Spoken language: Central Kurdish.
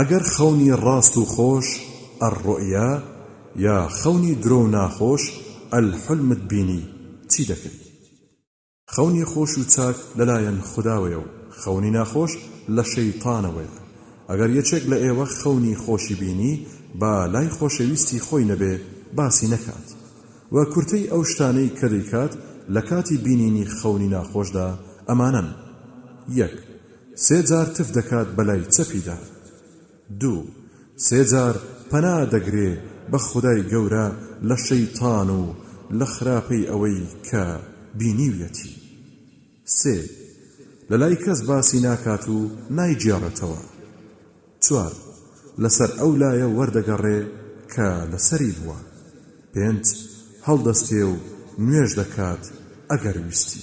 ئەگەر خەونی ڕاست و خۆش، الرؤیا، یا خەونی درۆ و ناخۆش، الحلم، ت بینی، چی دەکەی؟ خەونی خۆش و چاک لەلایەن خوداوەیە و خەونی ناخۆش لە شەیتانەوەیە، ئەگەر یەکێک لە ئێوە خەونی خۆشی بینی با لای خۆشەویستی خۆی نەبێ باسی نەکات و کورتەی ئەو شتانەی کە دەیکات لە کاتی بینینی خەونی ناخۆشدا ئەمانەن، یەک. سێ جار تف دەکات بە لای چەپیدا. دوو، سێ جار پەنا دەگرێ بە خودای گەورە لە شەیتان و لە خراپەی ئەوەی کە بینیویەتی. سێ، لە لای کەس باسی ناکات و نایگێڕێتەوە. چوار، لە سەر ئەو لایە وەردەگەڕێ کە لە سەری بووە. پێنج، هەڵدەستێ و نوێژ دەکات ئەگەر ویستی.